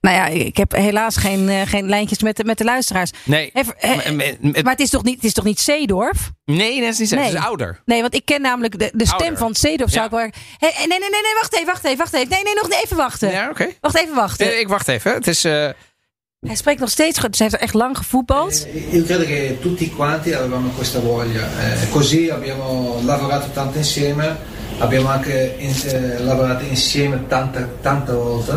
Nou ja, ik heb helaas geen, eh, geen lijntjes met de, met de luisteraars. Nee. Even, eh, Maar- het is toch niet, het is toch niet Zeedorf? nee, dat is niet. Het Nee. is ouder. Nee, want ik ken namelijk de, de stem Ouder. van Zeedorf. Zou Ja. ik wel... Hey, nee, nee, nee, nee, wacht even, wacht even, wacht even. Nee, nee, nog even wachten. Ja, oké. Wacht even wachten. Eh, Ik wacht even. Het is. eh, Hij spreekt nog steeds goed. Ze heeft er echt lang gevoetbald. Eh, Io credo che tutti quanti avevamo questa voglia, eh, così abbiamo lavorato tanto insieme, abbiamo anche in- eh, lavorato insieme tante, tante volte,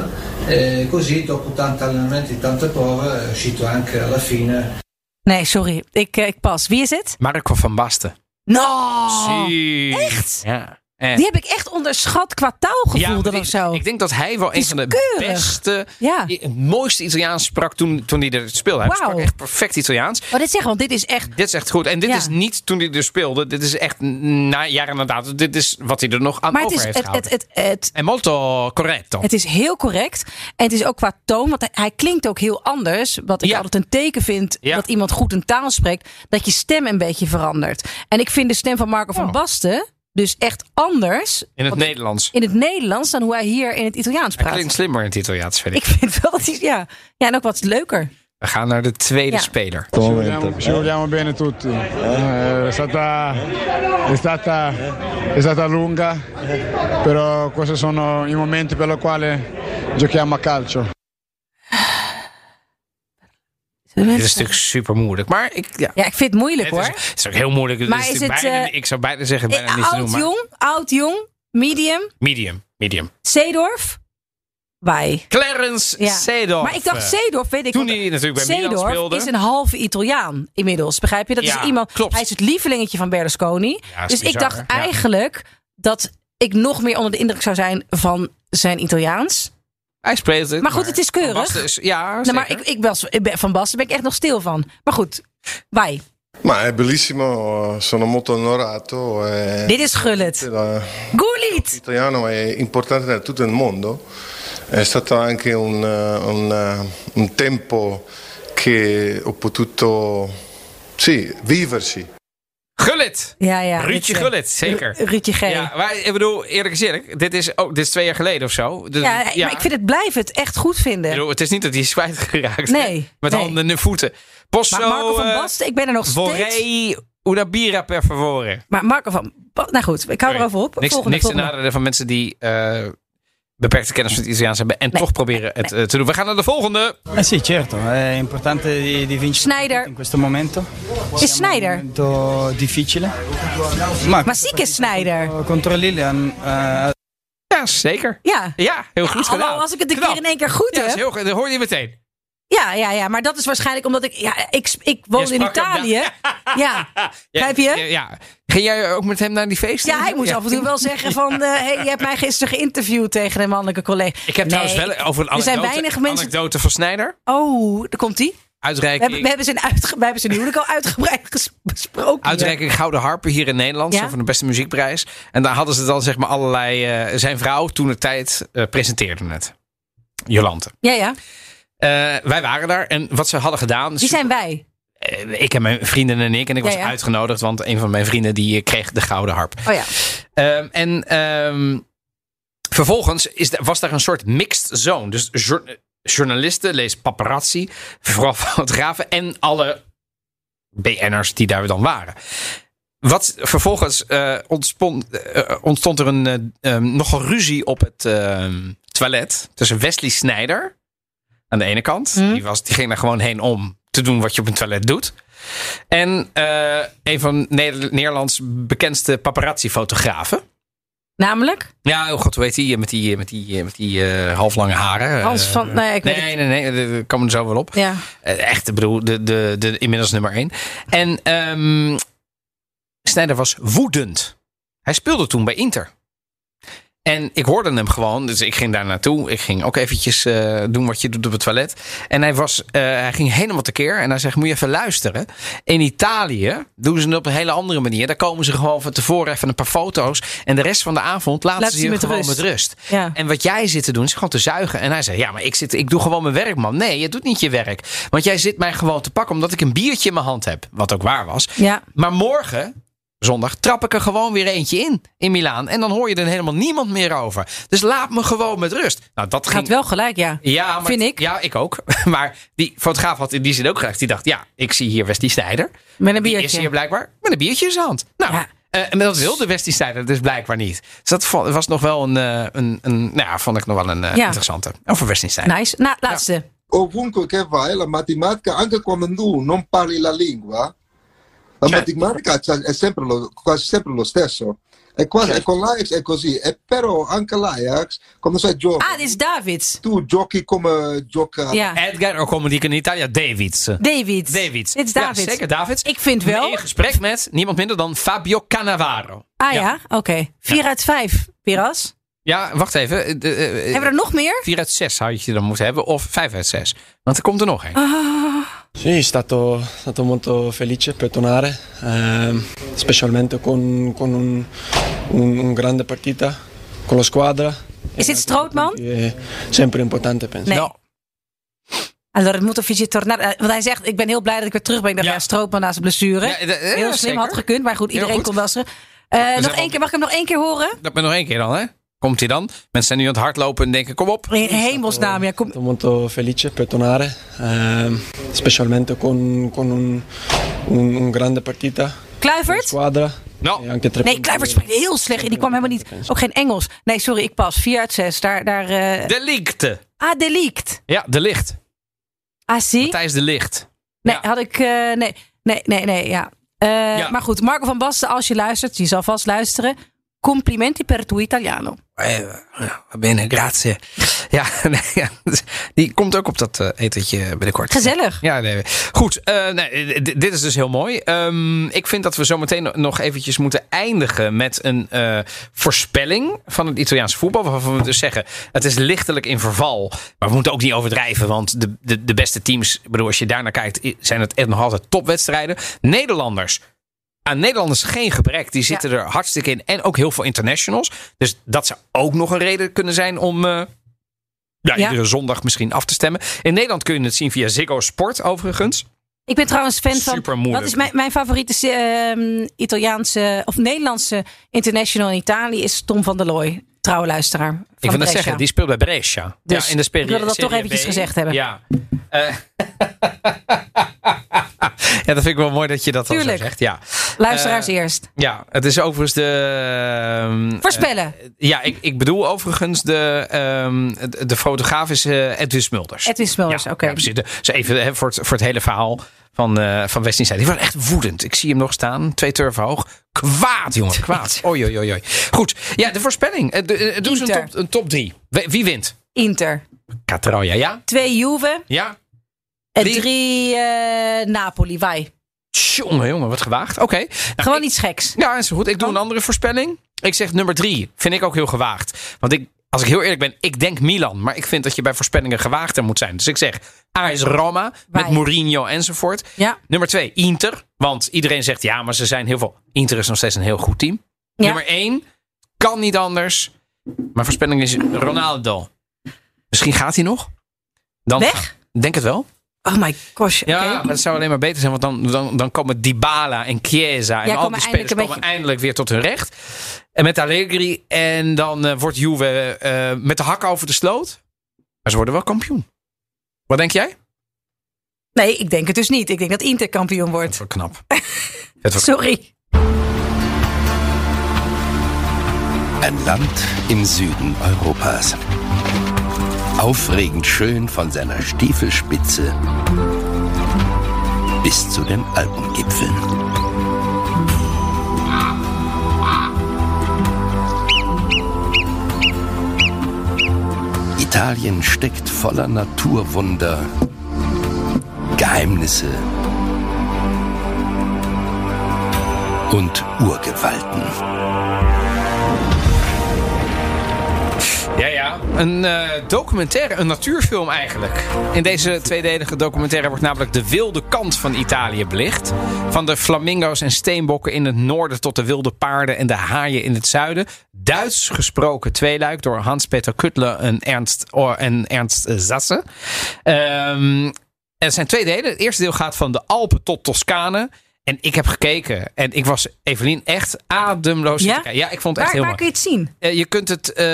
eh, così dopo tanti allenamenti, tante prove è uscito anche alla fine Nee, sorry. Ik, eh, ik pas. Wie is het? Marco van Basten. No! Zie. echt? Ja. Eh, Die heb ik echt onderschat qua taalgevoel dan of zo. ik denk dat hij wel een is van de keurig. beste, Ja. het mooiste Italiaans sprak toen, toen hij er speelde. Hij sprak echt perfect Italiaans. Maar dit zeggen, want dit is echt... Dit is echt goed. En dit Ja. is niet toen hij er speelde. Dit is echt na jaren inderdaad. Dit is wat hij er nog aan Maar het over is, heeft het, het, het, het, en molto corretto. het is heel correct. En het is ook qua toon, want hij, hij klinkt ook heel anders. Wat ik altijd een teken vind dat iemand goed een taal spreekt. Dat je stem een beetje verandert. En ik vind de stem van Marco van Oh. Basten dus echt anders in het Nederlands. in het Nederlands dan hoe hij hier in het Italiaans Hij praat. klinkt slimmer in het Italiaans, vind ik. Ik vind wel dat hij, ja. ja, en ook wat leuker. We gaan naar de tweede Ja. speler. Ci vogliamo, ci vogliamo bene tutti. Eh, è, stata, è, stata, è stata lunga, però questi sono i momenti per i quali giochiamo a calcio. Dit is natuurlijk super moeilijk. Maar ik, ja, Ja, ik vind het moeilijk het, is, hoor. het is ook heel moeilijk. Het Maar is is natuurlijk het, bijna, ik zou bijna zeggen, bijna Eh, niet te oud doen. Maar jong, oud jong, medium, medium, medium. Zeedorf, wij. Clarence Ja. Seedorf. Maar ik dacht Zeedorf, weet ik. Toen hij natuurlijk bij speelde. is een halve Italiaan inmiddels. Begrijp je? Dat Ja, is iemand. klopt. Hij is het lievelingetje van Berlusconi. Ja, dus ik dacht hè? Eigenlijk dat ik nog meer onder de indruk zou zijn van zijn Italiaans. Hij speelt het. Maar goed, het is keurig. Is- ja, Nou, maar ik, ik was, ik ben, van Basten ben ik echt nog stil van. Maar goed, wij. Ma è bellissimo, sono molto onorato. È, Dit is Gullit. Gullit! L'italiano è importante in tutto il mondo. È stato anche un, eh, un, eh, un tempo che ho potuto sì, viverci. Gullit. Ja, ja. Ruudje Gullit, zeker. Ru- Ruudje G. Ja, maar ik bedoel, eerlijk gezegd, dit is, ook, dit is twee jaar geleden of zo. Dus, Ja, maar ik vind het blijf het echt goed vinden. Bedoel, het is niet dat hij is kwijtgeraakt. Nee, Met nee. handen en voeten. Posso, maar Marco van eh, Basten, ik ben er nog steeds. Vorrei una birra per favore. Maar Marco van... Nou goed, ik hou Sorry. erover op. Niks, Volgende, niks te nadelen van mensen die eh, beperkte kennis van het Italiaans hebben en toch proberen het eh, te doen. We gaan naar de volgende. Eh sì, certo, è importante di, di vincere Snyder. in questo momento. Is Snyder? È un momento difficile. Ma Maar ziek is Snyder. contro Lilian eh, Ja, zeker. Ja. Ja, heel goed Hallo, gedaan. als ik het een keer in één keer goed Ja, dat, is heb. heel, goed. dat hoor je meteen. Ja, ja, ja. Maar dat is waarschijnlijk omdat ik... Ja, ik, ik woon Je in hem, Italië. Ja. Begrijp je? Ja, ja. Ging jij ook met hem naar die feesten? Ja, hij moest af en toe wel zeggen van... eh hey, je hebt mij gisteren geïnterviewd tegen een mannelijke collega. Ik heb trouwens wel over een Er zijn anekdote, weinig mensen... anekdote van Snijder. Oh, daar komt hij. We Uitreiking, hebben, we, hebben zijn uitge... we hebben zijn huwelijk al uitgebreid besproken. hier. uitreiking Gouden Harpen hier in Nederland. Ja? Van de beste muziekprijs. En daar hadden ze dan zeg maar allerlei... eh, zijn vrouw toen de tijd eh, presenteerde het. Jolante. Ja, ja. Eh, wij waren daar. En wat ze hadden gedaan... Wie zijn wij? Eh, ik en mijn vrienden en ik. En ik was Ja, ja. uitgenodigd, want een van mijn vrienden die eh, kreeg de gouden harp. Oh ja. Ehm, en ehm, vervolgens is, was daar een soort mixed zone. Dus jour- journalisten, lees paparazzi, vooral fotografen en alle BN'ers die daar dan waren. Wat vervolgens ontstond er een ehm, nogal ruzie op het toilet tussen Wesley Snijder aan de ene kant. Mhm. Die, was, die ging daar gewoon heen om te doen wat je op een toilet doet. En eh, een van Neder- Nederlands bekendste paparazzi-fotografen. Namelijk? Ja, oh god, hoe heet die? Met die, met die, met die eh, halflange haren. Hans Eh, van... Nee, ik weet Nee, nee, nee, komen we er zo wel op. Ja. Eh, echt, ik bedoel, de, de, de inmiddels nummer één. En ehm Snijder was woedend. Hij speelde toen bij Inter. En ik hoorde hem gewoon, dus ik ging daar naartoe. Ik ging ook eventjes eh, doen wat je doet op het toilet. En hij, was, eh, hij ging helemaal tekeer. En hij zegt, moet je even luisteren. In Italië doen ze het op een hele andere manier. Daar komen ze gewoon van tevoren even een paar foto's. En de rest van de avond laten Laat ze ze je met gewoon rust. met rust. Ja. En wat jij zit te doen is gewoon te zuigen. En hij zei, ja, maar ik, zit, ik doe gewoon mijn werk, man. Nee, je doet niet je werk. Want jij zit mij gewoon te pakken omdat ik een biertje in mijn hand heb. Wat ook waar was. Ja. Maar morgen, zondag, trap ik er gewoon weer eentje in. In Milaan. En dan hoor je er helemaal niemand meer over. Dus laat me gewoon met rust. Nou, dat ging... Gaat wel gelijk, ja. Ja, maar Vind ik. Ja, ik ook. Maar die fotograaf had in die zin ook gelijk. Die dacht, ja, ik zie hier Westie Snijder. Met een Die is biertje. hier blijkbaar met een biertje in zijn hand. Nou, Ja. eh, en dat wilde Westie Snijder dus blijkbaar niet. Dus dat was nog wel een, eh, een, een nou ja, vond ik nog wel een eh, Ja. interessante. Over Westie Snijder. Nice. Nou, laatste. ovunque che vai, la matematica, anche quando tu non parli la lingua, la matematica c'ha- è sempre lo, quasi sempre lo stesso. E, quasi, e con l'Ajax è così. E però anche l'Ajax, quando sei giovane, Ah, dit is David. tu giochi come gioca. Ja. Edgar, ook kom die in Italië, Davids. David. Davids. Dit is Ja, David. zeker, Davids. Ik vind wel... In gesprek met niemand minder dan Fabio Cannavaro. Ah ja, oké. 4 uit 5, Piras. Ja, wacht even. Eh, de, eh, Hebben we er nog meer? 4 uit 6 had je dan moeten hebben. Of 5 uit 6. Want er komt er nog een. Sì, è stato, stato molto felice per tornare, ehm, specialmente con, con un, un- un grande partita con la squadra. Is dit Strootman? È sempre importante, penso. Nee. Nou, Allora, het moet een visje tornado. eh, Want hij zegt, ik ben heel blij dat ik weer terug ben. Ik dacht, Ja. ja, Strootman na zijn blessure. Ja, eh, eh, heel slim, zeker. had gekund. Maar goed, iedereen kon wel eens. Eh, nog één keer, mag ik hem nog één keer horen? dat ben nog één keer dan, hè? Komt hij dan? Mensen zijn nu aan het hardlopen en denken, kom op. In hemelsnaam, ja, kom. Molto felice per tornare, ehm, specialmente con, con un, grande partita Kluivert? squadra. Tre Nee, Kluivert spreekt heel slecht. Die kwam helemaal niet. Ook geen Engels. Nee, sorry, ik pas. 4 uit 6. Daar, daar. eh de lichte. Ah, delict. Ja, de licht. Ah, zie. Thijs de licht. Nee, Ja. had ik. eh, nee, nee, nee, nee, ja. Eh, Ja. Maar goed, Marco van Basten, als je luistert, je zal vast luisteren. Complimenti per tu italiano. Eh, ja, bene, grazie. Ja, nee, ja, die komt ook op dat eh, etentje binnenkort. Gezellig. Ja, nee. Goed. eh, nee, dit is dus heel mooi. Ehm, ik vind dat we zo meteen nog eventjes moeten eindigen met een eh, voorspelling van het Italiaanse voetbal. Waarvan we dus zeggen, het is lichtelijk in verval. Maar we moeten ook niet overdrijven. Want de, de, de beste teams, bedoel, als je daar naar kijkt, zijn het echt nog altijd topwedstrijden. Nederlanders. Aan Nederlanders geen gebrek. Die zitten er hartstikke in. En ook heel veel internationals. Dus dat zou ook nog een reden kunnen zijn om... eh, ja, Ja. iedere zondag misschien af te stemmen. In Nederland kun je het zien via Ziggo Sport overigens. Ik ben trouwens fan van. Wat is mijn, mijn favoriete ehm, Italiaanse of Nederlandse international in Italië? Is Tom van der Looy, trouwe luisteraar. Van Ik wil Brescia. zeggen, die speelt bij Brescia. Dus ja, in de ik wilde dat toch eventjes B. gezegd hebben. Ja. Eh, ja, dat vind ik wel mooi dat je dat al zo zegt. Ja. Luisteraars Eh, eerst. Ja, het is overigens de... ehm, Voorspellen. eh, ja, ik, ik bedoel overigens de, ehm, de, de fotograaf is Edwin Smulders. Edwin Smulders, ja, oké. Ja, precies. Dus even voor, het, voor het hele verhaal van, eh van zei. Die was echt woedend. Ik zie hem nog staan. Twee turven hoog. Kwaad, jongen. Kwaad. Oei, oei, oei. Goed. Ja, de voorspelling. Eh, eh, Doe eens een top, een top drie. Wie, wint? Inter. Catroja, ja? Twee Juve. Ja? En Drie. drie Napoli. Wij. Jongen, jongen, wat gewaagd. Oké. Nou, Gewoon ik- iets geks. Ja, is goed. Ik doe een andere voorspelling. Ik zeg nummer drie. Vind ik ook heel gewaagd. Want ik, als ik heel eerlijk ben, ik denk Milan. Maar ik vind dat je bij voorspellingen gewaagder moet zijn. Dus ik zeg AS Roma met. Mourinho enzovoort. Ja. Nummer twee, Inter. Want iedereen zegt ja, maar ze zijn heel veel. Inter is nog steeds een heel goed team. Ja. Nummer één, kan niet anders. Mijn voorspelling is Ronaldo. Misschien gaat hij nog. Dan Weg? Denk het wel. Oh my gosh. Ja, maar het zou alleen maar beter zijn, want dan, dan, dan komen Dybala en Chiesa en Ja, al die spelers eindelijk een komen beetje- eindelijk weer tot hun recht. En met Allegri en dan eh, wordt Juve eh, met de hak over de sloot. Maar ze worden wel kampioen. Wat denk jij? Nee, ik denk het dus niet. Ik denk dat Inter kampioen Dat wordt. wordt knap. Wordt Sorry. Ein Land im Süden Europas. Aufregend schön von seiner Stiefelspitze bis zu den Alpengipfeln. Italien steckt voller Naturwunder, Geheimnisse und Urgewalten. Ja, ja. Een eh, documentaire, een natuurfilm eigenlijk. In deze tweedelige documentaire wordt namelijk de wilde kant van Italië belicht. Van de flamingo's en steenbokken in het noorden tot de wilde paarden en de haaien in het zuiden. Duits gesproken tweeluik door Hans-Peter Kuttler en Ernst, en Ernst Zasse. Ehm, er zijn twee delen. Het eerste deel gaat van de Alpen tot Toscane. En ik heb gekeken en ik was Evelien echt ademloos. Ja? ja ik vond het echt Waar, heel waar kun je het zien? Eh, je kunt het eh,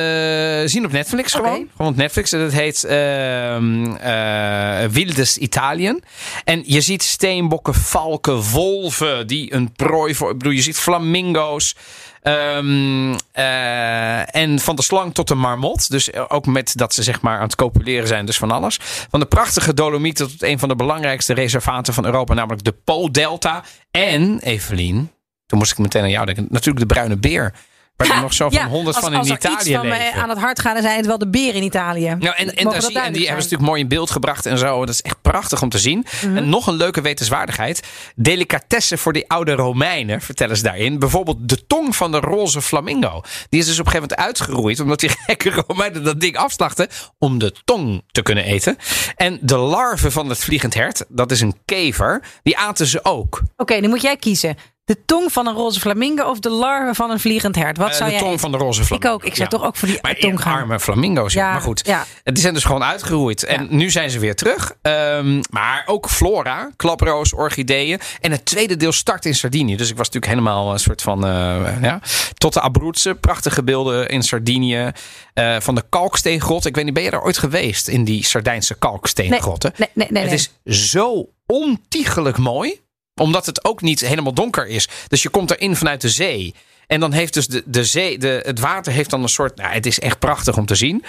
zien op Netflix gewoon. Gewoon op Netflix. En dat heet ehm eh, Wildes Italien. En je ziet steenbokken, valken, wolven die een prooi voor... Ik bedoel, je ziet flamingo's. Ehm, eh, en van de slang tot de marmot. Dus ook met dat ze zeg maar aan het copuleren zijn. Dus van alles. Van de prachtige Dolomieten tot een van de belangrijkste reservaten van Europa. Namelijk de Po-delta. En, Evelien, toen moest ik meteen aan jou denken. Natuurlijk de bruine beer. Waar er nog zo van honderd van in Italië iets van leven. aan het hart gaan, dan zijn het wel de beren in Italië. Nou, en, en, daar zie, en die hebben ze natuurlijk mooi in beeld gebracht en zo. Dat is echt prachtig om te zien. Mhm. En nog een leuke wetenswaardigheid. Delicatessen voor die oude Romeinen, vertellen ze daarin. Bijvoorbeeld de tong van de roze flamingo. Die is dus op een gegeven moment uitgeroeid. Omdat die gekke Romeinen dat ding afslachten. Om de tong te kunnen eten. En de larve van het vliegend hert, dat is een kever. Die aten ze ook. Oké, nu moet jij kiezen. De tong van een roze flamingo of de larve van een vliegend hert? Wat Eh, zou de jij tong eten? van de roze flamingo. Ik ook. Ik zou Ja. toch ook voor die Maar tong gaan. arme flamingo's. Ja. Maar goed, ja. die zijn dus gewoon uitgeroeid. En nu zijn ze weer terug. Ehm, maar ook flora, klaproos, orchideeën. En het tweede deel start in Sardinië. Dus ik was natuurlijk helemaal een soort van... eh, ja, tot de Abruzzen. Prachtige beelden in Sardinië. Eh, van de kalksteengrot. Ik weet niet, ben je daar ooit geweest? In die Sardijnse kalksteengrotten? Nee, nee, nee. nee, Het is zo ontiegelijk mooi. Omdat het ook niet helemaal donker is. Dus je komt erin vanuit de zee. En dan heeft dus de, de zee, de, het water heeft dan een soort. Nou, het is echt prachtig om te zien.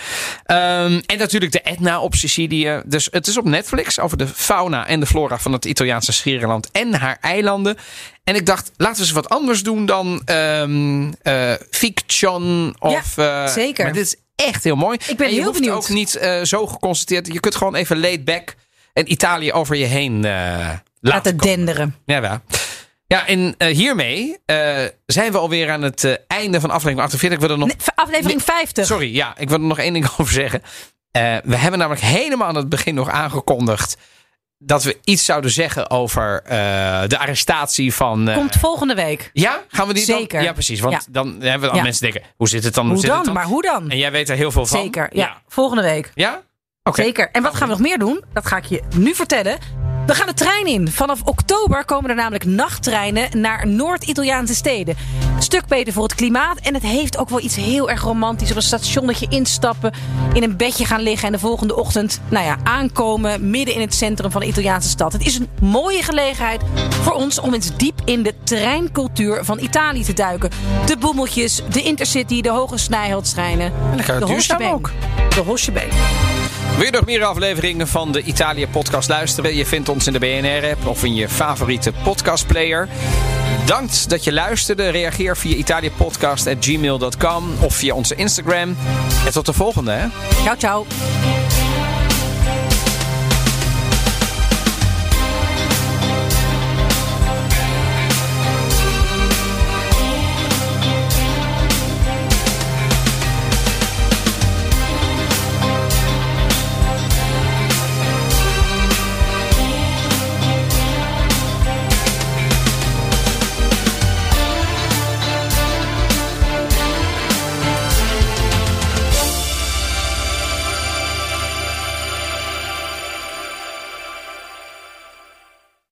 Ehm, en natuurlijk de Etna op Sicilië. Dus het is op Netflix over de fauna en de flora van het Italiaanse Schiereiland en haar eilanden. En ik dacht, laten we eens wat anders doen dan ehm eh, fiction of. Ja, eh, zeker. Maar dit is echt heel mooi. Ik ben en je heel hoeft benieuwd. ook niet eh, zo geconstateerd. Je kunt gewoon even laid back en Italië over je heen laten denderen. Ja, wel. Ja, en eh, hiermee eh, zijn we alweer aan het eh, einde van aflevering 48. Ik wil er nog... Nee, aflevering 50. Sorry, ja, ik wil er nog één ding over zeggen. We hebben namelijk helemaal aan het begin nog aangekondigd dat we iets zouden zeggen over de arrestatie van. Komt volgende week. ja, gaan we die dan- Zeker. Ja, precies. Want Ja. dan hebben we Ja. mensen denken: hoe zit het dan? Hoe zit het dan? Maar hoe dan? En jij weet er heel veel van. Zeker, ja. Volgende week. Ja? Oké. Zeker. En wat gaan we nog meer doen? Dat ga ik je nu vertellen. We gaan de trein in. Vanaf oktober komen er namelijk nachttreinen naar Noord-Italiaanse steden. Stuk beter voor het klimaat. En het heeft ook wel iets heel erg romantisch. Op een stationnetje instappen, in een bedje gaan liggen... en de volgende ochtend nou ja, aankomen midden in het centrum van de Italiaanse stad. Het is een mooie gelegenheid voor ons om eens diep in de treincultuur van Italië te duiken. De boemeltjes, de intercity, de hoge snijhoudstreinen. lekker de duurzaam ook. De Horsebeen. Wil je nog meer afleveringen van de Italië podcast luisteren? Je vindt ons in de BNR-app of in je favoriete podcastplayer. Dank dat je luisterde. Reageer via italiëpodcast.gmail.com of via onze Instagram. En tot de volgende, hè? Ciao, ciao.